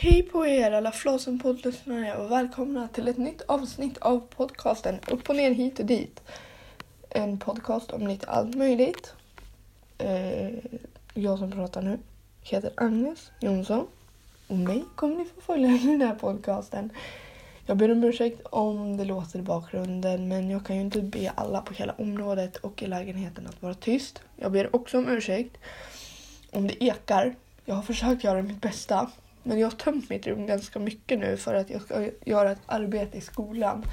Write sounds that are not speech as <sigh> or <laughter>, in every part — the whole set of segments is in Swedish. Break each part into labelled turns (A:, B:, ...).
A: Hej på er alla Flåsen-poddlyssnare och välkomna till ett nytt avsnitt av podcasten Upp och ner hit och dit. En podcast om lite allt möjligt. Eh, jag som pratar nu heter Agnes Jonsson och mig kommer ni få följa i den här podcasten. Jag ber om ursäkt om det låter i bakgrunden men jag kan ju inte be alla på hela området och i lägenheten att vara tyst. Jag ber också om ursäkt om det ekar. Jag har försökt göra mitt bästa men jag har tömt mitt rum ganska mycket nu för att jag ska göra ett arbete i skolan.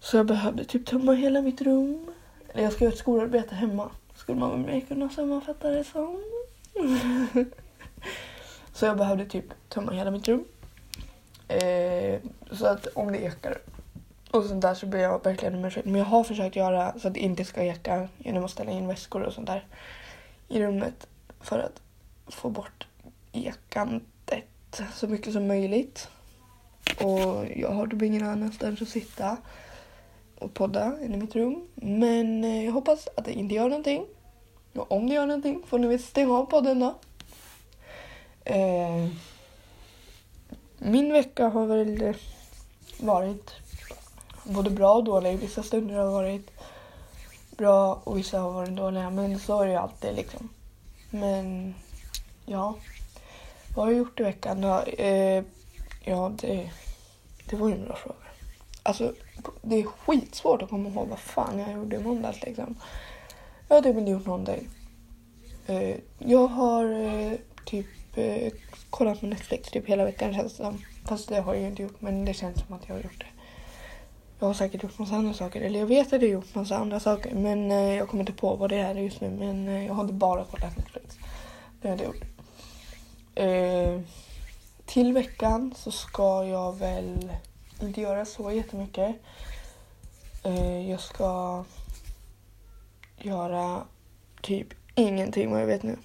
A: Så jag behövde typ tömma hela mitt rum. Eller jag ska göra ett skolarbete hemma. Skulle man väl kunna sammanfatta det som. <laughs> så jag behövde typ tömma hela mitt rum. Eh, så att om det ekar och sånt där så ber jag verkligen om ursäkt. Men jag har försökt göra så att det inte ska eka genom att ställa in väskor och sånt där i rummet för att få bort ekandet så mycket som möjligt. Och jag har typ ingen annanstans att sitta och podda än i mitt rum. Men eh, jag hoppas att det inte gör någonting. Och om det gör någonting får ni väl stänga av podden då. Eh, min vecka har väl eh, varit både bra och dålig. Vissa stunder har varit bra och vissa har varit dåliga. Men så är det ju alltid liksom. Men ja, vad har jag gjort i veckan Ja, Eh, ja, det, det var ju en bra fråga. Alltså, det är skitsvårt att komma ihåg vad fan jag gjorde i måndags liksom. Jag har typ inte gjort någonting. Eh, jag har eh, typ eh, kollat på Netflix typ hela veckan känns det som. Fast det har jag inte gjort, men det känns som att jag har gjort det. Jag har säkert gjort massa andra saker, eller jag vet att jag har gjort massa andra saker men eh, jag kommer inte på vad det är just nu. Men eh, jag har inte bara kollat Netflix. Det har jag gjort. Eh, till veckan så ska jag väl inte göra så jättemycket. Eh, jag ska göra typ ingenting vad jag vet nu.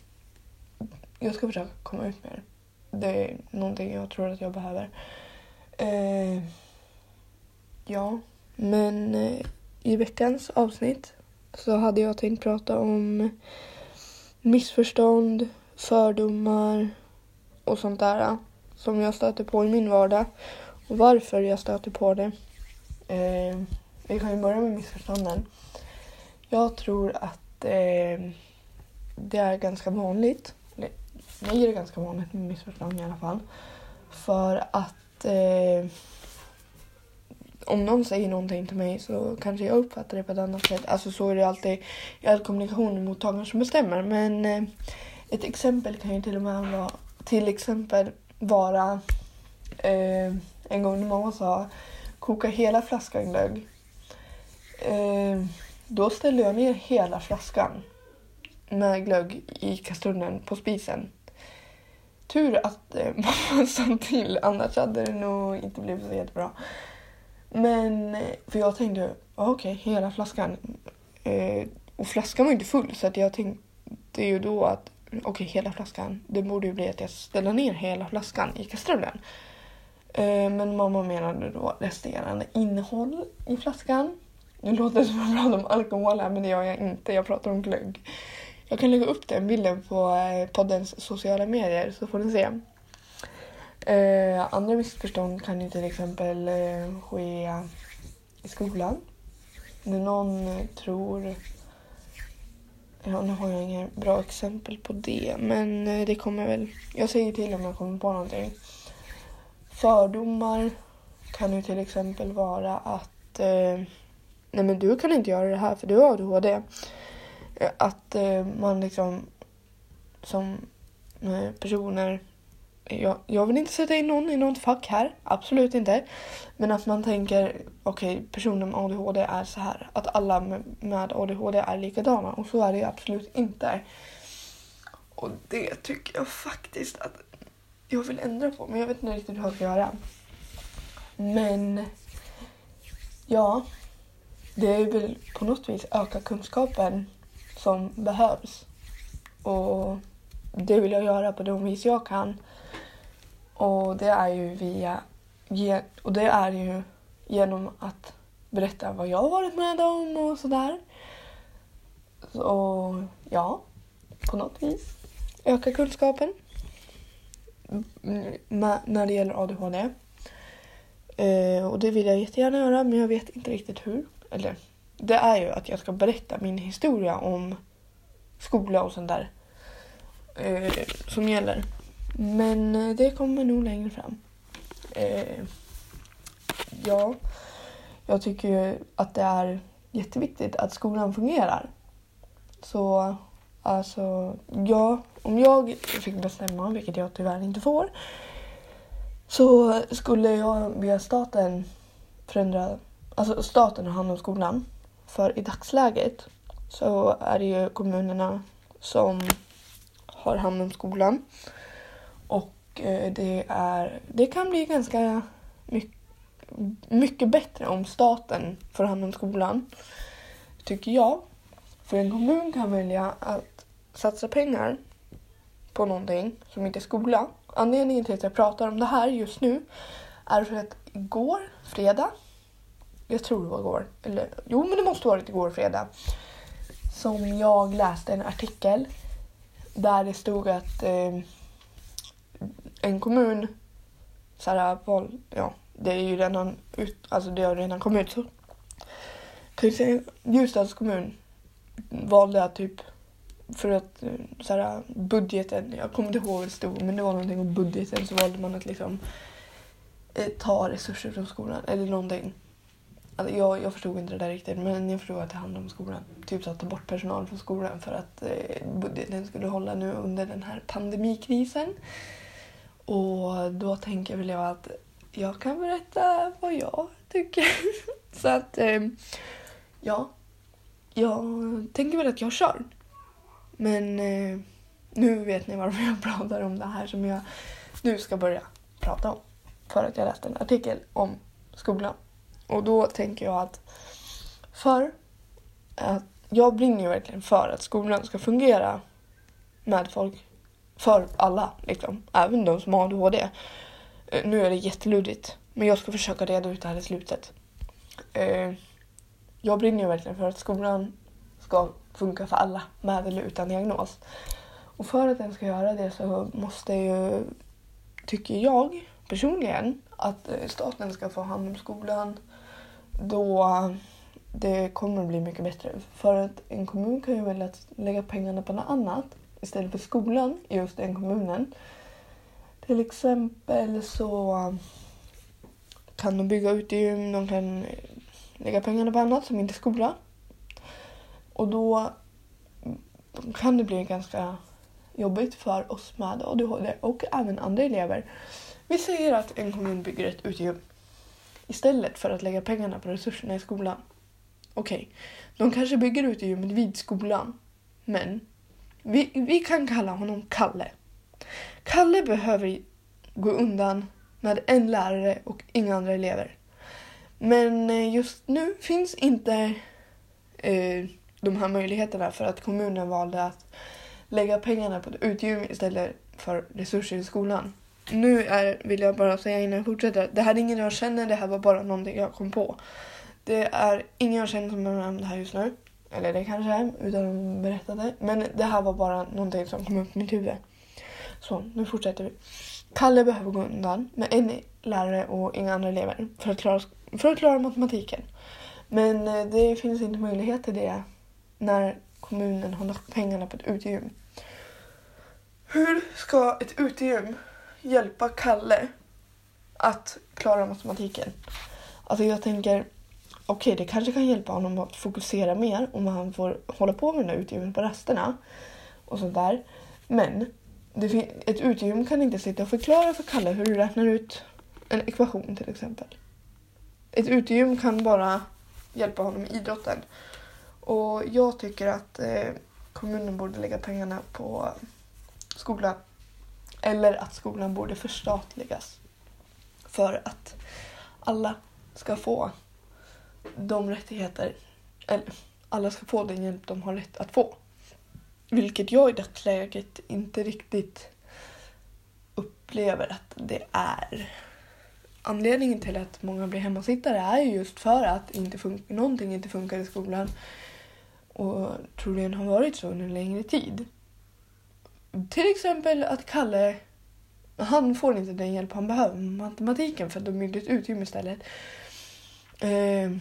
A: Jag ska försöka komma ut med det. Det är någonting jag tror att jag behöver. Eh, ja, men eh, i veckans avsnitt så hade jag tänkt prata om missförstånd, fördomar och sånt där äh, som jag stöter på i min vardag och varför jag stöter på det. Eh, vi kan ju börja med missförstånden. Jag tror att eh, det är ganska vanligt, eller mig är det ganska vanligt med missförstånd i alla fall. För att eh, om någon säger någonting till mig så kanske jag uppfattar det på ett annat sätt. Alltså så är det alltid i all kommunikation mottagaren som bestämmer. Men eh, ett exempel kan ju till och med vara till exempel vara eh, en gång när mamma sa koka hela flaskan glögg. Eh, då ställde jag ner hela flaskan med glögg i kastrullen på spisen. Tur att eh, <laughs> mamma sa till, annars hade det nog inte blivit så jättebra. Men, eh, för jag tänkte, ah, okej, okay, hela flaskan. Eh, och flaskan var inte full så att jag tänkte ju då att okej, okay, hela flaskan. Det borde ju bli att jag ställer ner hela flaskan i kastrullen. Eh, men mamma menade då resterande innehåll i flaskan. Nu låter det som att jag pratar om alkohol här, men det gör jag inte. Jag pratar om glögg. Jag kan lägga upp den bilden på eh, poddens sociala medier så får ni se. Eh, andra missförstånd kan ju till exempel eh, ske i skolan. När någon tror Ja, nu har jag inga bra exempel på det, men eh, det kommer väl... Jag säger till om jag kommer på någonting. Fördomar kan ju till exempel vara att eh, nej men du kan inte göra det här för du har ADHD. Eh, att eh, man liksom som personer jag, jag vill inte sätta in någon i något fack här, absolut inte. Men att man tänker, okej, okay, personer med ADHD är så här. Att alla med, med ADHD är likadana och så är det absolut inte. Och det tycker jag faktiskt att jag vill ändra på, men jag vet inte riktigt hur jag ska göra. Men ja, det är väl på något vis öka kunskapen som behövs. Och det vill jag göra på de vis jag kan. Och det är ju via och det är ju genom att berätta vad jag har varit med om och sådär. Så ja, på något vis öka kunskapen. Mm, när det gäller ADHD. Eh, och det vill jag jättegärna göra men jag vet inte riktigt hur. Eller det är ju att jag ska berätta min historia om skola och sånt där. Eh, som gäller. Men eh, det kommer nog längre fram. Eh, ja, jag tycker ju att det är jätteviktigt att skolan fungerar. Så alltså, ja, om jag fick bestämma, vilket jag tyvärr inte får, så skulle jag be staten förändra, alltså staten har hand om skolan. För i dagsläget så är det ju kommunerna som har hand om skolan. Och eh, det, är, det kan bli ganska mycket, mycket bättre om staten får hand om skolan, tycker jag. För en kommun kan välja att satsa pengar på någonting som inte är skola. Anledningen till att jag pratar om det här just nu är för att igår, fredag, jag tror det var igår, eller jo men det måste varit igår fredag, som jag läste en artikel där det stod att eh, en kommun, så här, ja, det är ju redan ut, alltså det har redan kommit ut så. Ljusdals kommun valde att typ för att eh, så här, budgeten, jag kommer inte ihåg vad det stod men det var någonting om budgeten så valde man att liksom eh, ta resurser från skolan eller någonting. Alltså, jag, jag förstod inte det där riktigt men jag förstod att det handlade om skolan. Typ så att ta bort personal från skolan för att eh, budgeten skulle hålla nu under den här pandemikrisen. Och då tänker väl jag att jag kan berätta vad jag tycker. <laughs> så att eh, ja, jag tänker väl att jag kör. Men eh, nu vet ni varför jag <laughs> pratar om det här som jag nu ska börja prata om. För att jag läste en artikel om skolan. Och då tänker jag att för att jag brinner ju verkligen för att skolan ska fungera med folk. För alla, liksom. Även de som har ADHD. Eh, nu är det jätteluddigt, men jag ska försöka reda ut det här i slutet. Eh, jag brinner ju verkligen för att skolan ska funka för alla med eller utan diagnos. Och för att den ska göra det så måste ju, tycker jag personligen, att eh, staten ska få hand om skolan då det kommer bli mycket bättre. För att en kommun kan ju välja att lägga pengarna på något annat istället för skolan i just den kommunen. Till exempel så kan de bygga ut gym, de kan lägga pengarna på annat som inte skola. Och då kan det bli ganska jobbigt för oss med ADHD och även andra elever. Vi säger att en kommun bygger ett utegym istället för att lägga pengarna på resurserna i skolan. Okej, okay. de kanske bygger utegymmet vid skolan, men vi, vi kan kalla honom Kalle. Kalle behöver gå undan med en lärare och inga andra elever. Men eh, just nu finns inte eh, de här möjligheterna för att kommunen valde att lägga pengarna på ett utegym istället för resurser i skolan. Nu är, vill jag bara säga innan jag fortsätter, det här är ingen jag känner, det här var bara någonting jag kom på. Det är ingen jag känner som är med om det här just nu. Eller det kanske är, utan att berätta det. Men det här var bara någonting som kom upp i mitt huvud. Så, nu fortsätter vi. Kalle behöver gå undan med en lärare och inga andra elever för att klara, för att klara matematiken. Men eh, det finns inte möjlighet till det när kommunen har lagt pengarna på ett utegym. Hur ska ett utegym hjälpa Kalle att klara matematiken? Alltså jag tänker, okej okay, det kanske kan hjälpa honom att fokusera mer om han får hålla på med den där utegymmet på rasterna och sånt där. Men ett utegym kan inte sitta och förklara för Kalle hur du räknar ut en ekvation till exempel. Ett utegym kan bara hjälpa honom i idrotten. Och jag tycker att eh, kommunen borde lägga pengarna på skolan. Eller att skolan borde förstatligas. För att alla ska få de rättigheter, eller alla ska få den hjälp de har rätt att få. Vilket jag i dagsläget inte riktigt upplever att det är. Anledningen till att många blir hemmasittare är just för att inte någonting inte funkar i skolan och troligen har varit så under en längre tid. Till exempel att Kalle han får inte den hjälp han behöver med matematiken för att de byggde ett utrymme istället. Eh,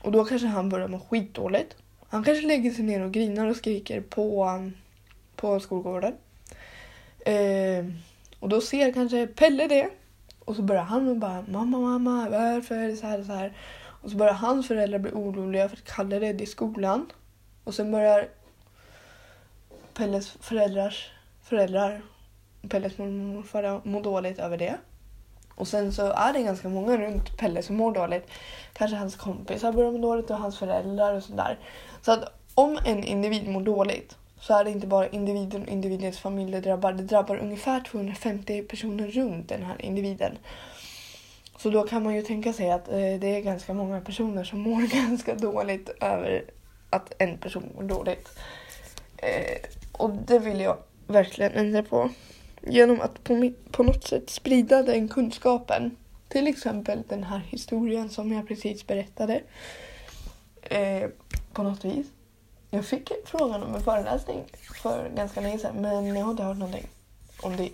A: och då kanske han börjar må skitdåligt. Han kanske lägger sig ner och grinar och skriker på, um, på skolgården. Eh, och då ser kanske Pelle det. Och så börjar han och bara mamma, mamma, varför är det så här och så här? Och så börjar hans föräldrar bli oroliga för att Kalle är rädd i skolan. Och sen börjar Pelles föräldrars föräldrar, Pelles morfar, mår dåligt över det. Och sen så är det ganska många runt Pelle som mår dåligt. Kanske hans kompisar börjar må dåligt och hans föräldrar och sådär. Så att om en individ mår dåligt så är det inte bara individen och individens familj det drabbar. Det drabbar ungefär 250 personer runt den här individen. Så då kan man ju tänka sig att eh, det är ganska många personer som mår <laughs> ganska dåligt över att en person mår dåligt. Eh, och det vill jag verkligen ändra på. Genom att på, på något sätt sprida den kunskapen. Till exempel den här historien som jag precis berättade. Eh, på något vis. Jag fick frågan om en föreläsning för ganska länge sedan men jag har inte hört någonting om det.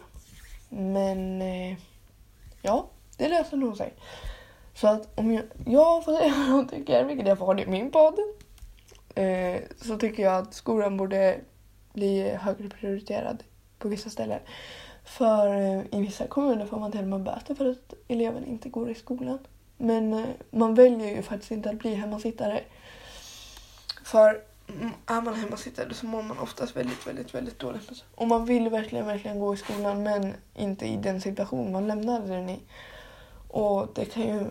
A: Men eh, ja, det löser nog sig. Så att om jag, jag får säga vad jag tycker, vilket jag får i min podd, eh, så tycker jag att skolan borde bli högre prioriterad på vissa ställen. För eh, i vissa kommuner får man till och med böter för att eleven inte går i skolan. Men eh, man väljer ju faktiskt inte att bli hemmasittare. För mm, är man hemmasittare så mår man oftast väldigt, väldigt, väldigt dåligt. Alltså. Och man vill verkligen, verkligen gå i skolan men inte i den situation man lämnade den i. Och det kan ju...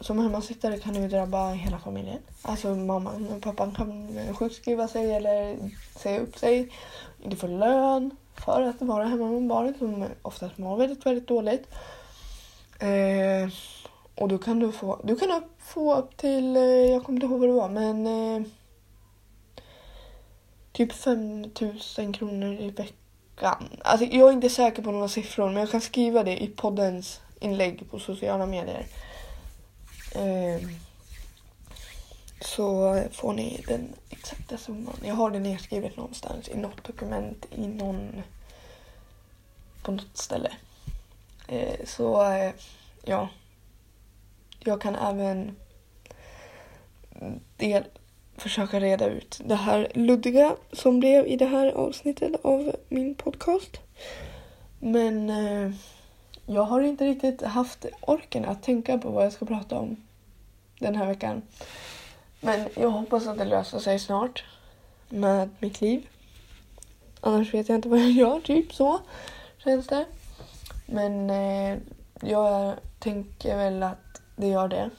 A: Som hemmasittare kan det ju drabba hela familjen. Alltså mamman och pappan kan sjukskriva sig eller säga upp sig. Inte få lön för att vara hemma med barnet som oftast mår väldigt, väldigt dåligt. Eh, och då kan du få, du kan få upp till, eh, jag kommer inte ihåg vad det var, men eh, typ 5000 kronor i veckan. Alltså jag är inte säker på några siffror men jag kan skriva det i poddens inlägg på sociala medier. Eh, så får ni den exakta summan. Jag har det nedskrivet någonstans i något dokument i någon på något ställe. Eh, så eh, ja, jag kan även del, försöka reda ut det här luddiga som blev i det här avsnittet av min podcast. Men eh, jag har inte riktigt haft orken att tänka på vad jag ska prata om den här veckan. Men jag hoppas att det löser sig snart med mitt liv. Annars vet jag inte vad jag gör, typ så känns det. Men eh, jag tänker väl att det gör det.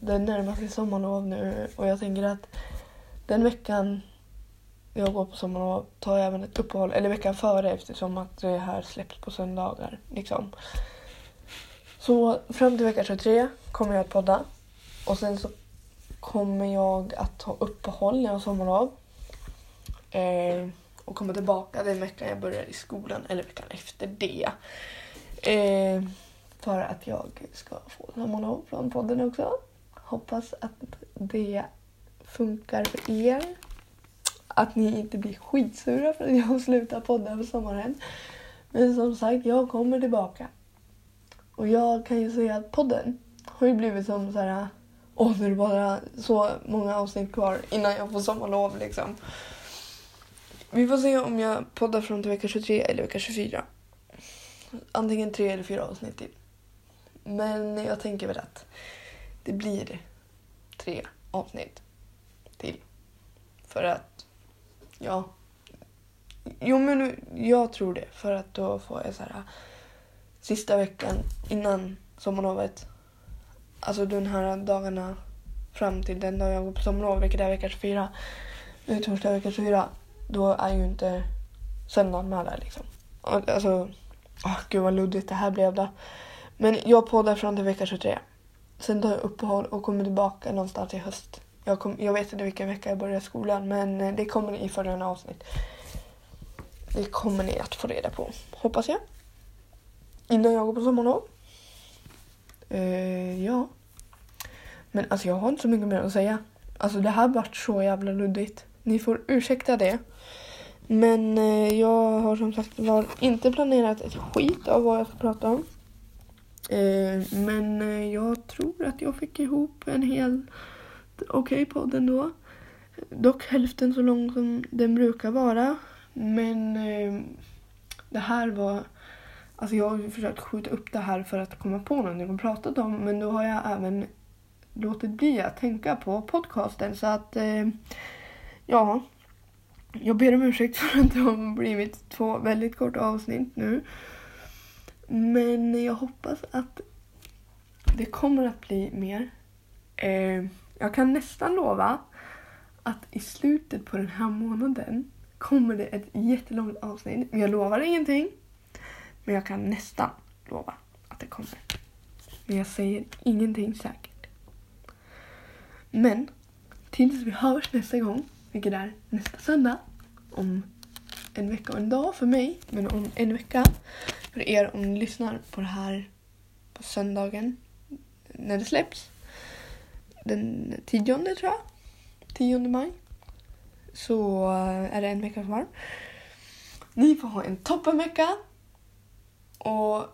A: Det närmar sig sommarlov nu och jag tänker att den veckan jag går på sommarlov tar jag även ett uppehåll, eller veckan före eftersom att det här släpps på söndagar. Liksom. Så fram till vecka 23 kommer jag att podda och sen så kommer jag att ta uppehåll när jag har sommarlov. Eh, och komma tillbaka den veckan jag börjar i skolan eller veckan efter det. Eh, för att jag ska få sommarlov från podden också. Hoppas att det funkar för er. Att ni inte blir skitsura för att jag slutar podda över sommaren. Men som sagt, jag kommer tillbaka. Och jag kan ju säga att podden har ju blivit som så här Åh, nu är det bara så många avsnitt kvar innan jag får sommarlov liksom. Vi får se om jag poddar fram till vecka 23 eller vecka 24. Antingen tre eller fyra avsnitt till. Men jag tänker väl att det blir tre avsnitt till. För att, ja. Jo men jag tror det. För att då får jag så här äh, sista veckan innan sommarlovet alltså de här dagarna fram till den dag jag går på sommarlov, vilket är vecka 24. Nu är torsdag vecka 24. Då är ju inte söndagen med där liksom. Alltså, åh, gud vad luddigt det här blev då. Men jag poddar fram till vecka 23. Sen tar jag uppehåll och kommer tillbaka någonstans i höst. Jag, kom, jag vet inte vilken vecka jag börjar skolan men eh, det kommer i följande avsnitt. Det kommer ni att få reda på, hoppas jag. Innan jag går på sommarlov. Eh, ja. Men alltså jag har inte så mycket mer att säga. Alltså det här vart så jävla luddigt. Ni får ursäkta det. Men eh, jag har som sagt var inte planerat ett skit av vad jag ska prata om. Eh, men eh, jag tror att jag fick ihop en hel okej okay podd ändå. Dock hälften så lång som den brukar vara. Men eh, det här var... Alltså jag har försökt skjuta upp det här för att komma på någonting och prata om. Men då har jag även låtit bli att tänka på podcasten. Så att eh, ja, jag ber om ursäkt för att det har blivit två väldigt korta avsnitt nu. Men jag hoppas att det kommer att bli mer. Eh, jag kan nästan lova att i slutet på den här månaden kommer det ett jättelångt avsnitt. Men jag lovar ingenting. Men jag kan nästan lova att det kommer. Men jag säger ingenting säkert. Men tills vi hörs nästa gång, vilket är nästa söndag, om en vecka och en dag för mig, men om en vecka för er om ni lyssnar på det här på söndagen när det släpps. Den tionde tror jag. 10 maj. Så eh, är det en vecka kvar. Ni får ha en toppenvecka. Och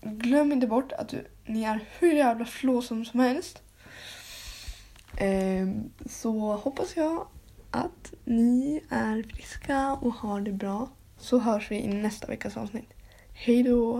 A: glöm inte bort att du, ni är hur jävla flåsom som helst. Ehm, så hoppas jag att ni är friska och har det bra. Så hörs vi i nästa veckas avsnitt. Hej då!